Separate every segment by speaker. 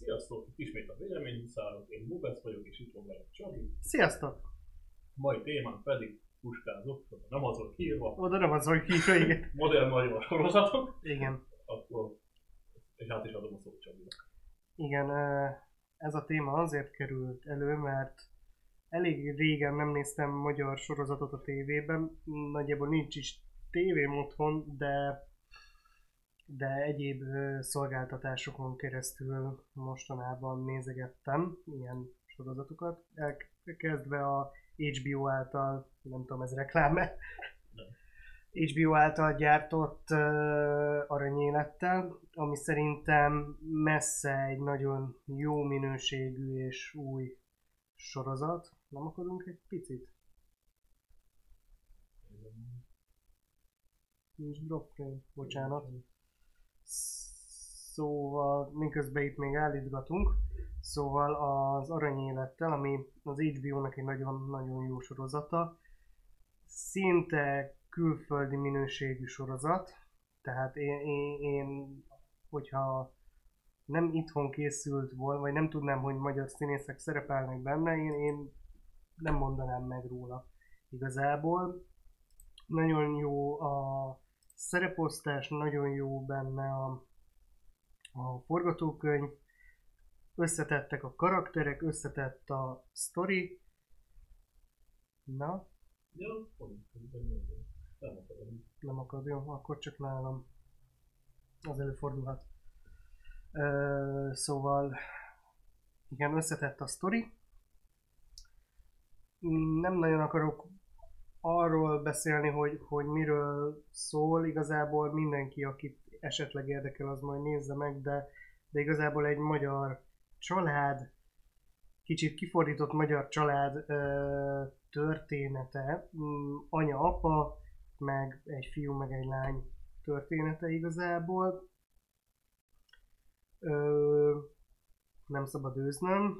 Speaker 1: Sziasztok! Itt ismét a véleményhuszárok, én Bubesz vagyok, és itt van velem Csabi.
Speaker 2: Sziasztok!
Speaker 1: Mai témánk pedig puskázok, nem az volt kiírva,
Speaker 2: Oda nem az, hogy kívül, igen.
Speaker 1: modern magyar sorozatok,
Speaker 2: Igen,
Speaker 1: akkor és át is adom a szót Csabinak.
Speaker 2: igen, ez a téma azért került elő, mert elég régen nem néztem magyar sorozatot a tévében, nagyjából nincs is tévém otthon, de de egyéb szolgáltatásokon keresztül mostanában nézegettem ilyen sorozatokat, elkezdve a HBO által, nem tudom ez reklám-e, HBO által gyártott uh, aranyélettel, ami szerintem messze egy nagyon jó minőségű és új sorozat. Nem akarunk egy picit? Nincs drop frame, bocsánat. Szóval, miközben itt még állítgatunk, szóval az aranyélettel, ami az HBO-nak egy nagyon-nagyon jó sorozata, szinte külföldi minőségű sorozat, tehát én, én, én hogyha nem itthon készült volna, vagy nem tudnám, hogy magyar színészek szerepelnek benne, én, én nem mondanám meg róla igazából. Nagyon jó a szereposztás, nagyon jó benne a, a forgatókönyv, összetettek a karakterek, összetett a sztori. Na,
Speaker 1: Ja, nem akarom.
Speaker 2: nem jó, akkor csak nálam. Az előfordulhat. Ö, szóval, igen, összetett a sztori. Nem nagyon akarok arról beszélni, hogy, hogy miről szól, igazából mindenki, akit esetleg érdekel, az majd nézze meg, de, de igazából egy magyar család, kicsit kifordított magyar család ö, története, Mm, anya, apa, meg egy fiú, meg egy lány története igazából. Ö, nem szabad őznöm.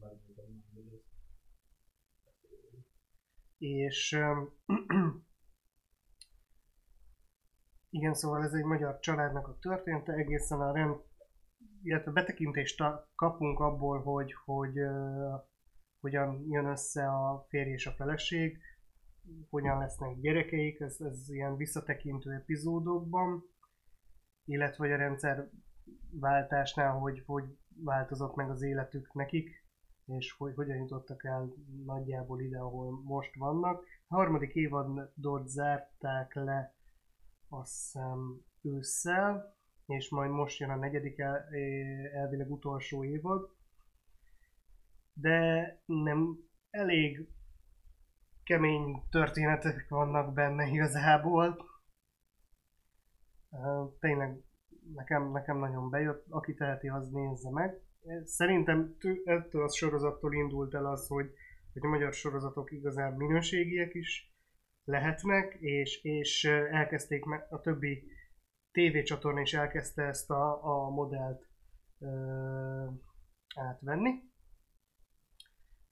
Speaker 1: Már mondom, hogy ez-
Speaker 2: És igen, szóval ez egy magyar családnak a története, egészen a rend, illetve betekintést kapunk abból, hogy, hogy ö, hogyan jön össze a férj és a feleség, hogyan lesznek gyerekeik, ez, ez ilyen visszatekintő epizódokban, illetve hogy a rendszer váltásnál, hogy, hogy változott meg az életük nekik, és hogy hogyan jutottak el nagyjából ide, ahol most vannak. A harmadik évadot zárták le azt hiszem ősszel, és majd most jön a negyedik el, elvileg utolsó évad. De nem elég kemény történetek vannak benne igazából. Tényleg nekem, nekem nagyon bejött, aki teheti, az nézze meg. Szerintem tő- ettől a sorozattól indult el az, hogy, hogy a magyar sorozatok igazán minőségiek is lehetnek, és, és elkezdték meg, a többi tévécsatorna is elkezdte ezt a, a modellt ö, átvenni.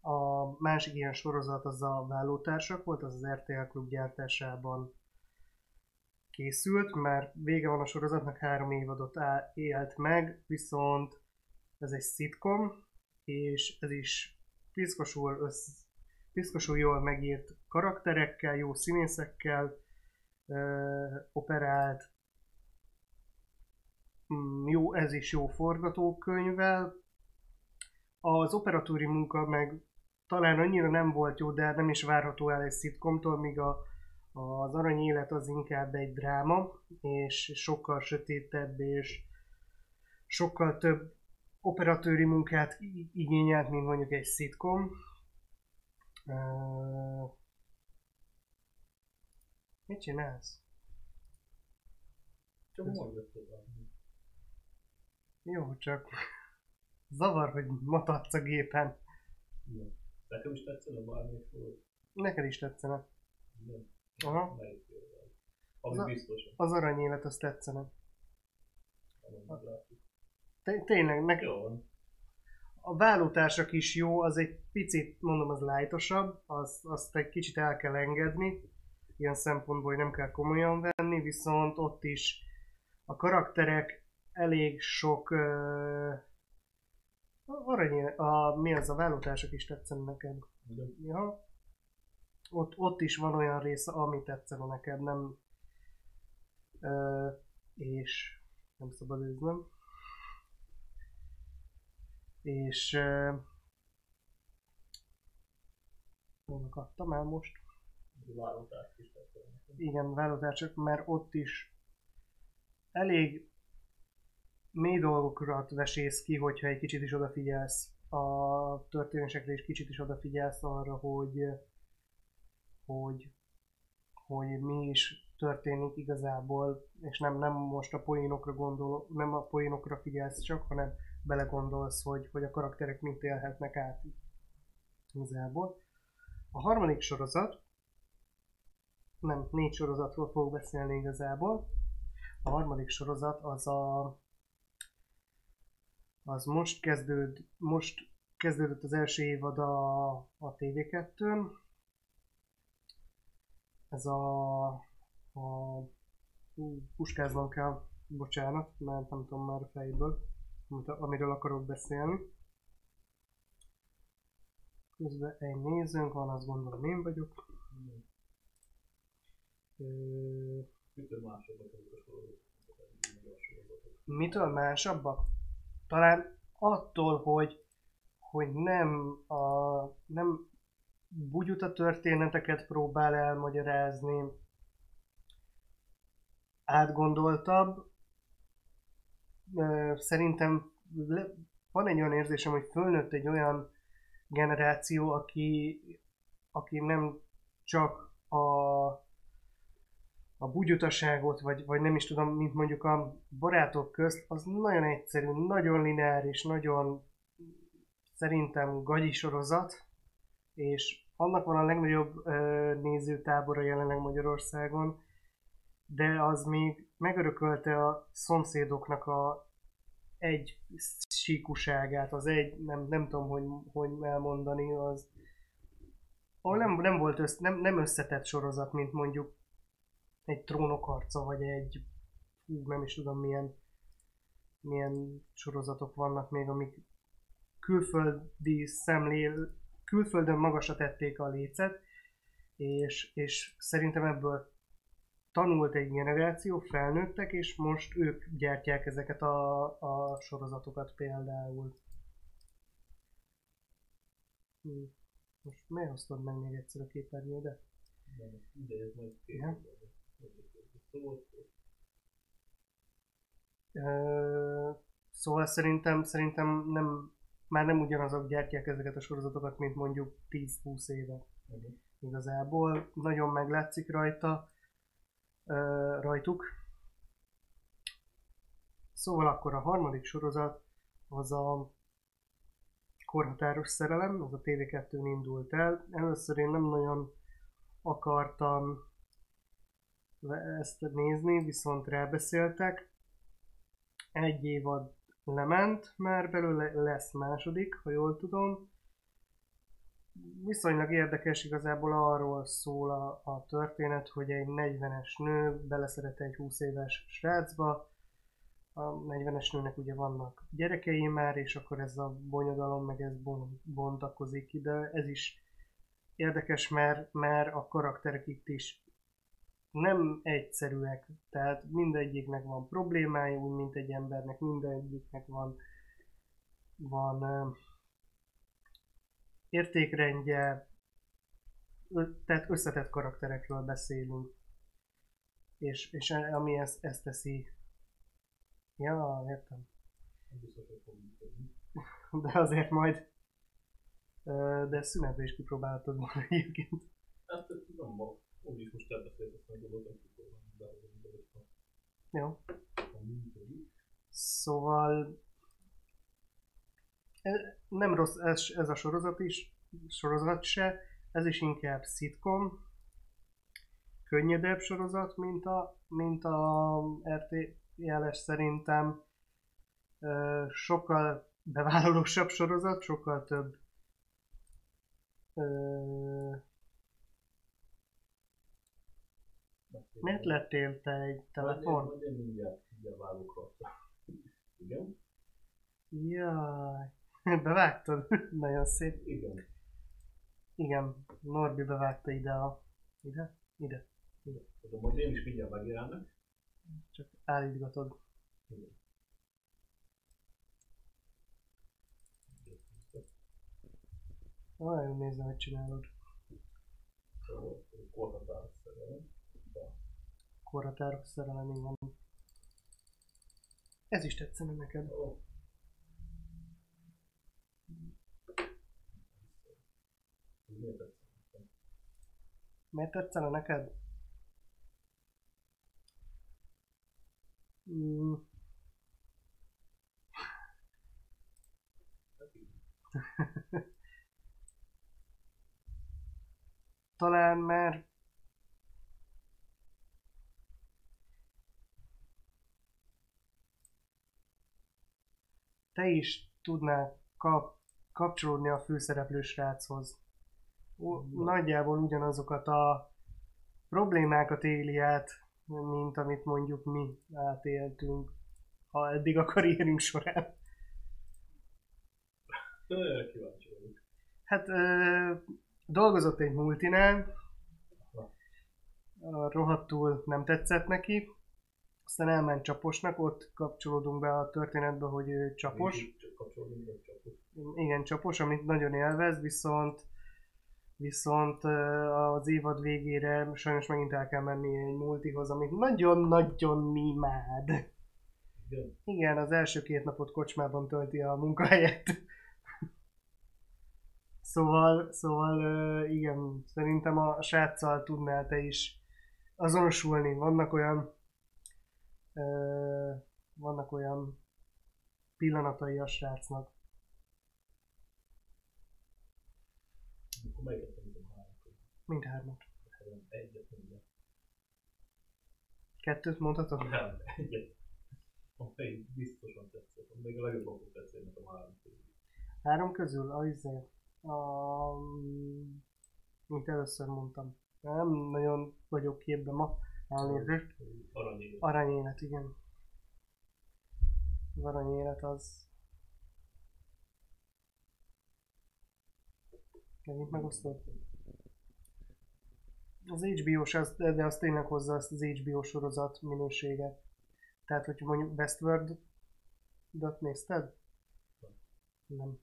Speaker 2: A másik ilyen sorozat az a Vállótársak volt, az az RTL Klub gyártásában készült, mert vége van a sorozatnak, három évadot élt meg, viszont ez egy szitkom, és ez is piszkosul, össz, piszkosul jól megírt karakterekkel, jó színészekkel ö, operált, Mm, jó, ez is jó forgatókönyvvel. Az operatúri munka meg talán annyira nem volt jó, de nem is várható el egy szitkomtól, míg a, az arany élet az inkább egy dráma, és sokkal sötétebb, és sokkal több operatőri munkát igényelt, mint mondjuk egy szitkom. Uh, mit csinálsz?
Speaker 1: Csak tovább.
Speaker 2: Jó, csak zavar, hogy matadsz a gépen.
Speaker 1: Ja. Nekem is tetszene bármelyik.
Speaker 2: Neked is tetszene.
Speaker 1: Nem.
Speaker 2: Aha.
Speaker 1: Melyik
Speaker 2: Az a-
Speaker 1: biztos,
Speaker 2: Az aranyélet, az tetszene.
Speaker 1: hogy meglátjuk.
Speaker 2: Té- Tényleg, nek-
Speaker 1: Jó
Speaker 2: a vállótársak is jó, az egy picit, mondom, az lájtosabb, az, azt egy kicsit el kell engedni, ilyen szempontból, hogy nem kell komolyan venni, viszont ott is a karakterek elég sok uh, arany, a, mi az a vállótársak is tetszenek neked. Ja. Ott, ott is van olyan része, ami tetszene neked, nem... Ö, és nem szabad őznem. És... Ö, Honnak adtam el most? Igen, vállótársak, mert ott is elég mély dolgokat vesész ki, hogyha egy kicsit is odafigyelsz a történésekre, és kicsit is odafigyelsz arra, hogy, hogy, hogy mi is történik igazából, és nem, nem most a poénokra gondol, nem a poénokra figyelsz csak, hanem belegondolsz, hogy, hogy a karakterek mit élhetnek át igazából. A harmadik sorozat, nem, négy sorozatról fogok beszélni igazából. A harmadik sorozat az a az most kezdőd, most kezdődött az első évad a, a TV2-n. Ez a, a puskáznom kell, bocsánat, mert nem tudom már fejből, amit, amiről akarok beszélni. Közben egy nézőnk van, azt gondolom én vagyok. Ö,
Speaker 1: mitől
Speaker 2: másabbak? Talán attól, hogy, hogy nem, a, nem bugyuta történeteket próbál elmagyarázni, átgondoltabb. Szerintem van egy olyan érzésem, hogy fölnőtt egy olyan generáció, aki, aki nem csak a, a bugyutaságot, vagy, vagy nem is tudom, mint mondjuk a barátok közt, az nagyon egyszerű, nagyon lineáris, nagyon szerintem gagyi sorozat, és annak van a legnagyobb ö, nézőtábora jelenleg Magyarországon, de az még megörökölte a szomszédoknak a egy síkuságát, az egy, nem, nem tudom, hogy, hogy elmondani, az ahol nem, nem volt össz, nem, nem összetett sorozat, mint mondjuk egy trónok harca, vagy egy, hú, nem is tudom milyen, milyen sorozatok vannak még, amik külföldi szemlél, külföldön magasra tették a lécet, és, és szerintem ebből tanult egy generáció, felnőttek, és most ők gyártják ezeket a, a sorozatokat például. Hm. Most miért osztod meg még egyszer a képernyődet?
Speaker 1: De ez majd két
Speaker 2: Ja.
Speaker 1: Szóval
Speaker 2: Ö, Szóval szerintem, szerintem nem, már nem ugyanazok gyártják ezeket a sorozatokat, mint mondjuk 10-20 éve
Speaker 1: Mhm.
Speaker 2: igazából. Nagyon meglátszik rajta, rajtuk. Szóval akkor a harmadik sorozat az a korhatáros szerelem, az a TV2-n indult el. Először én nem nagyon akartam ezt nézni, viszont rábeszéltek. Egy évad lement, már belőle lesz második, ha jól tudom. Viszonylag érdekes, igazából arról szól a, a történet, hogy egy 40-es nő beleszeret egy 20 éves srácba, a 40-es nőnek ugye vannak gyerekei már, és akkor ez a bonyodalom, meg ez bon- bontakozik ki, de ez is érdekes, mert, mert a karakterek itt is nem egyszerűek, tehát mindegyiknek van problémája, úgy mint egy embernek, mindegyiknek van, van értékrendje, tehát összetett karakterekről beszélünk. És, és e- ami ezt, ezt teszi. Ja, értem. De azért majd. De szünetbe is kipróbálhatod volna egyébként.
Speaker 1: Hát nem van. Úgyis most elbeszélt, azt meg hogyha
Speaker 2: Jó. Szóval nem rossz ez, ez a sorozat is, sorozat se, ez is inkább szitkom, könnyedebb sorozat, mint a, mint a RTL-es szerintem. Sokkal bevállalósabb sorozat, sokkal több Miért lettél te egy telefon?
Speaker 1: Majd én mindjárt, mindjárt. Igen.
Speaker 2: Jaj. Bevágtad? Nagyon szép.
Speaker 1: Igen.
Speaker 2: Igen, Norbi bevágta ide a... Ide? Ide.
Speaker 1: Tudom, hogy én is mindjárt megjelennek.
Speaker 2: Csak állítgatod.
Speaker 1: Igen.
Speaker 2: Nagyon nézem, hogy csinálod.
Speaker 1: Szóval korhatár szerelem.
Speaker 2: Korhatárok szerelem, igen. Ez is tetszene neked.
Speaker 1: Ó. miért
Speaker 2: tetszene neked? Mm. Talán mert te is tudnál kap, kapcsolódni a főszereplő sráchoz. Nagyjából ugyanazokat a problémákat éli át, mint amit mondjuk mi átéltünk, ha eddig a karrierünk során.
Speaker 1: Kíváncsi vagyok.
Speaker 2: Hát ö, dolgozott egy multinál, rohadtul nem tetszett neki, aztán elment csaposnak, ott kapcsolódunk be a történetbe, hogy ő
Speaker 1: Csak csapos.
Speaker 2: Igen, csapos, amit nagyon élvez, viszont viszont az évad végére sajnos megint el kell menni egy multihoz, amit nagyon-nagyon imád.
Speaker 1: Igen.
Speaker 2: Igen, az első két napot kocsmában tölti a munkahelyet. Szóval, szóval igen, szerintem a sráccal tudnál te is azonosulni. Vannak olyan vannak olyan pillanatai a srácnak.
Speaker 1: Akkor melyiket mondom három közül?
Speaker 2: Mindhármat.
Speaker 1: Nem, egyet mondom.
Speaker 2: Kettőt mondhatok?
Speaker 1: Nem, egyet. A fej biztosan tetszett. Még a legjobban tetszeni nekem a három közül.
Speaker 2: Három közül? A izé. A... Mint először mondtam. Nem nagyon vagyok képben ma. Elnézést.
Speaker 1: Aranyélet.
Speaker 2: Aranyélet, igen. Az aranyélet az... Megint megosztod? Az HBO-s, az, de az tényleg hozza azt az HBO sorozat minőséget. Tehát, hogy mondjuk Westworld dot nézted? Nem.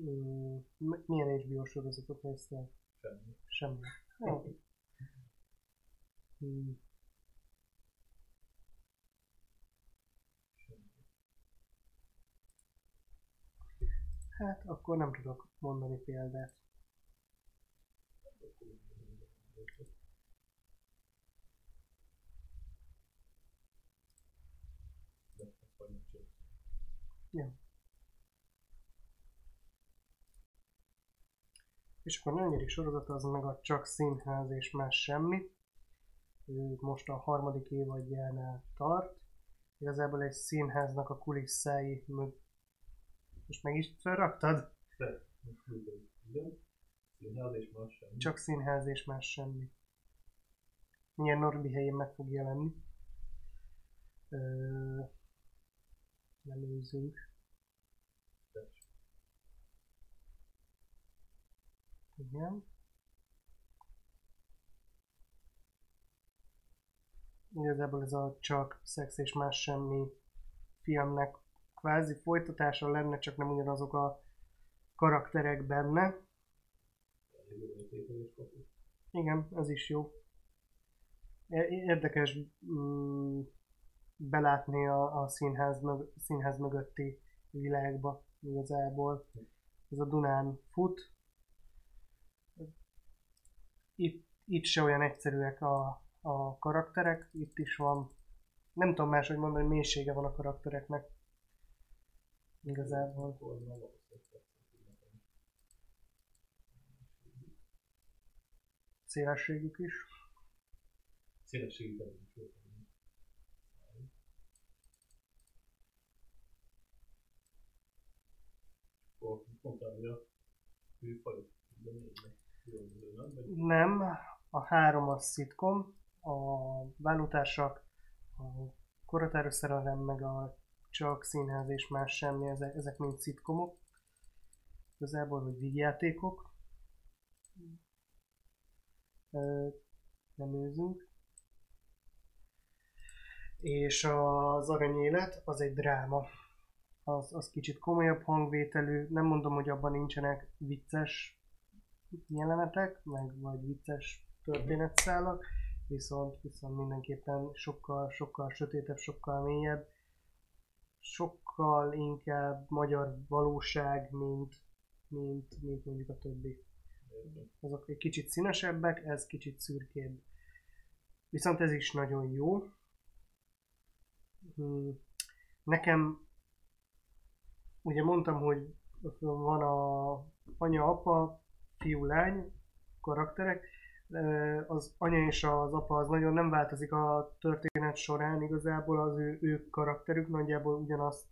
Speaker 2: Mm, mi- milyen HBO sorozatot néztél?
Speaker 1: Semmi.
Speaker 2: Semmi. Jó. Hmm. Hát akkor nem tudok mondani példát. Ja. És akkor a negyedik sorozat az meg a Csak Színház és más semmi. Ő most a harmadik évadjánál tart. Igazából egy színháznak a kulisszái Most meg is felraktad?
Speaker 1: Működik. Igen. Színház és más semmi.
Speaker 2: Csak színház és más semmi. Milyen Norbi helyén meg fog jelenni. Ö... Előzünk. Igen. Igazából ez a csak szex és más semmi filmnek kvázi folytatása lenne, csak nem ugyanazok a karakterek benne. Igen, ez is jó. Érdekes mm, belátni a, a színház, mög, színház mögötti világba igazából. Ez a Dunán fut. Itt, itt se olyan egyszerűek a, a karakterek, itt is van, nem tudom máshogy mondani, mélysége van a karaktereknek. Igazából.
Speaker 1: Valószínűleg nekem.
Speaker 2: Szélességük is.
Speaker 1: Szélességében is hogy a műfajok de nem?
Speaker 2: A három a szitkom, a válótársak, a korotáros szerelem, meg a csak színház és más semmi, ezek, ezek mind szitkomok. Igazából, vagy vígjátékok. Nem őzünk. És az aranyélet az egy dráma. Az, az kicsit komolyabb hangvételű. Nem mondom, hogy abban nincsenek vicces jelenetek, meg vagy vicces történetszálak, viszont, viszont mindenképpen sokkal, sokkal sötétebb, sokkal mélyebb, sokkal inkább magyar valóság, mint, mint, mint mondjuk a többi. Azok egy kicsit színesebbek, ez kicsit szürkébb. Viszont ez is nagyon jó. Hmm. Nekem, ugye mondtam, hogy van a anya, apa, fiú, lány karakterek, az anya és az apa az nagyon nem változik a történet során, igazából az ő, ő karakterük nagyjából ugyanazt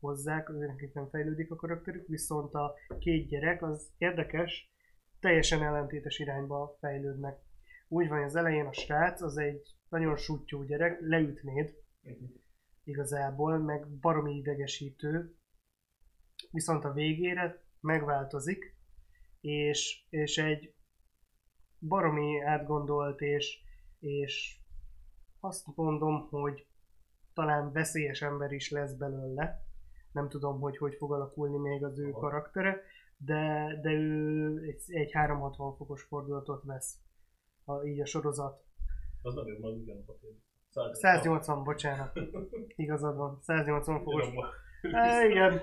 Speaker 2: hozzák, nekik nem fejlődik a karakterük, viszont a két gyerek az érdekes, teljesen ellentétes irányba fejlődnek. Úgy van, az elején a srác az egy nagyon sutyó gyerek, leütnéd igazából, meg baromi idegesítő, viszont a végére megváltozik, és, és egy baromi átgondolt, és, és azt mondom, hogy talán veszélyes ember is lesz belőle. Nem tudom, hogy hogy fog alakulni még az ő Aha. karaktere, de, de ő egy, egy 360 fokos fordulatot vesz, a, így a sorozat.
Speaker 1: Az nagyon nagy ugyanaz a
Speaker 2: 180, bocsánat. Igazad van, 180 fokos. Igen.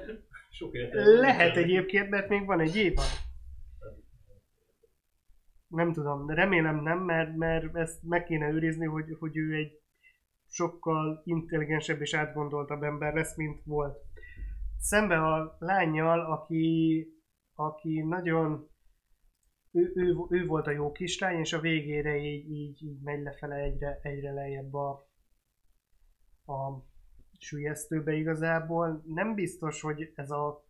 Speaker 1: Sok
Speaker 2: Lehet egyébként, mert még van egy évad nem tudom, remélem nem, mert, mert ezt meg kéne őrizni, hogy, hogy ő egy sokkal intelligensebb és átgondoltabb ember lesz, mint volt. Szembe a lányjal, aki, aki nagyon ő, ő, ő, volt a jó kislány, és a végére így, így, így megy lefele egyre, egyre lejjebb a, a sülyeztőbe igazából. Nem biztos, hogy ez a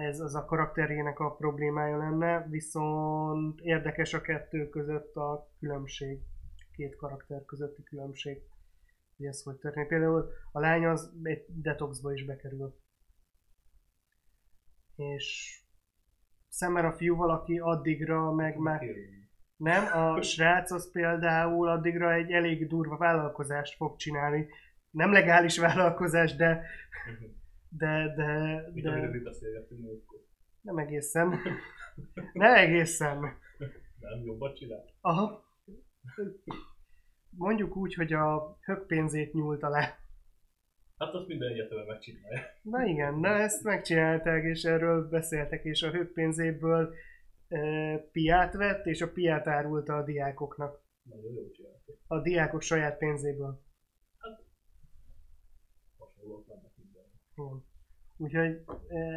Speaker 2: ez az a karakterének a problémája lenne, viszont érdekes a kettő között a különbség, két karakter közötti különbség, hogy ez hogy történik. Például a lány az egy detoxba is bekerül. És szemben a fiú valaki addigra meg már... Nem, a srác az például addigra egy elég durva vállalkozást fog csinálni. Nem legális vállalkozás, de mhm. De, de,
Speaker 1: Mit
Speaker 2: de...
Speaker 1: amiről mi beszélgettünk múltkor?
Speaker 2: Nem egészen. Nem egészen.
Speaker 1: Nem jobbat csinál?
Speaker 2: Aha. Mondjuk úgy, hogy a högpénzét nyúlta le.
Speaker 1: Hát azt minden egyetemen megcsinálja.
Speaker 2: Na igen, na ezt megcsinálták, és erről beszéltek, és a högpénzéből e, piát vett, és a piát árulta a diákoknak.
Speaker 1: Nagyon jó csinálta.
Speaker 2: A diákok saját pénzéből. Igen. Úgyhogy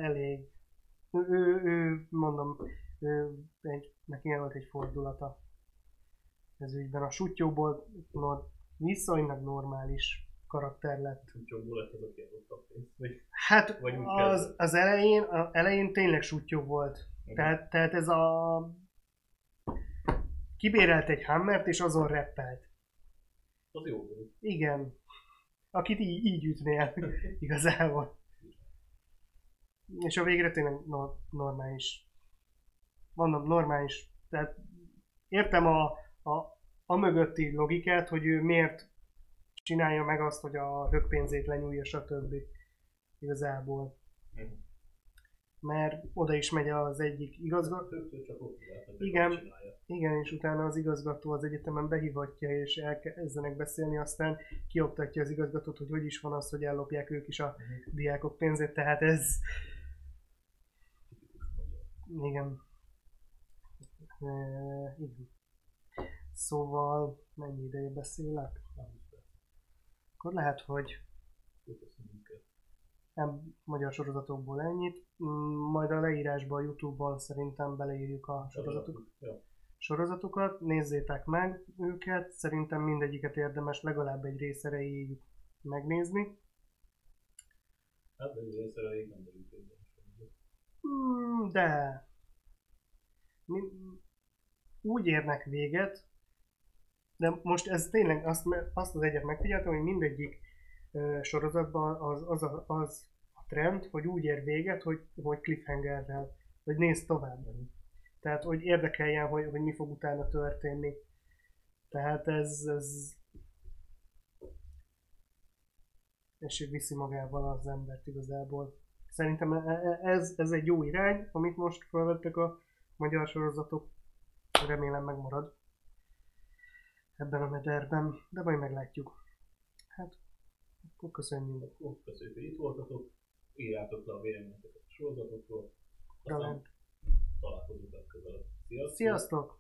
Speaker 2: elég. Ő, ő, ő mondom, ő, egy, neki volt egy fordulata ez ügyben. A sutyóból nor, viszonylag normális karakter lett.
Speaker 1: Sutyóból lett az, aki a pénzt?
Speaker 2: Hát vagy az, az elején, az elején tényleg sutyó volt. Tehát, tehát ez a... Kibérelt egy hammert és azon reppelt.
Speaker 1: Az jó volt.
Speaker 2: Igen akit így, így ütnél igazából. És a végre tényleg no, normális. Mondom, normális. Tehát értem a, a, a mögötti logikát, hogy ő miért csinálja meg azt, hogy a högpénzét lenyúlja, stb. Igazából. Mhm. Mert oda is megy az egyik igazgató. Igen, igen, és utána az igazgató az egyetemen behívatja, és elkezdenek beszélni, aztán kioktatja az igazgatót, hogy hogy is van az, hogy ellopják ők is a uh-huh. diákok pénzét, tehát ez... Igen. E, igen. Szóval mennyi ideje beszélek? Akkor lehet, hogy nem magyar sorozatokból ennyit. Mm, majd a leírásban, a Youtube-ban szerintem beleírjuk a sorozatokat. Ja sorozatokat, nézzétek meg őket, szerintem mindegyiket érdemes legalább egy rész erejéig megnézni.
Speaker 1: Hát egy rész erejéig nem
Speaker 2: hmm, De úgy érnek véget, de most ez tényleg azt, azt az egyet megfigyeltem, hogy mindegyik sorozatban az, az, a, az a trend, hogy úgy ér véget, hogy, hogy cliffhangerrel, hogy nézd tovább. Tehát, hogy érdekeljen, hogy, hogy mi fog utána történni. Tehát ez, ez és viszi magával az embert igazából. Szerintem e- e- ez, ez egy jó irány, amit most felvettek a magyar sorozatok. Remélem megmarad ebben a mederben, de majd meglátjuk. Akkor köszönjük.
Speaker 1: Akkor köszönjük, hogy itt voltatok. Írjátok le a véleményeket a sorozatokról. Aztán találkozunk legközelebb. Sziasztok!
Speaker 2: Sziasztok!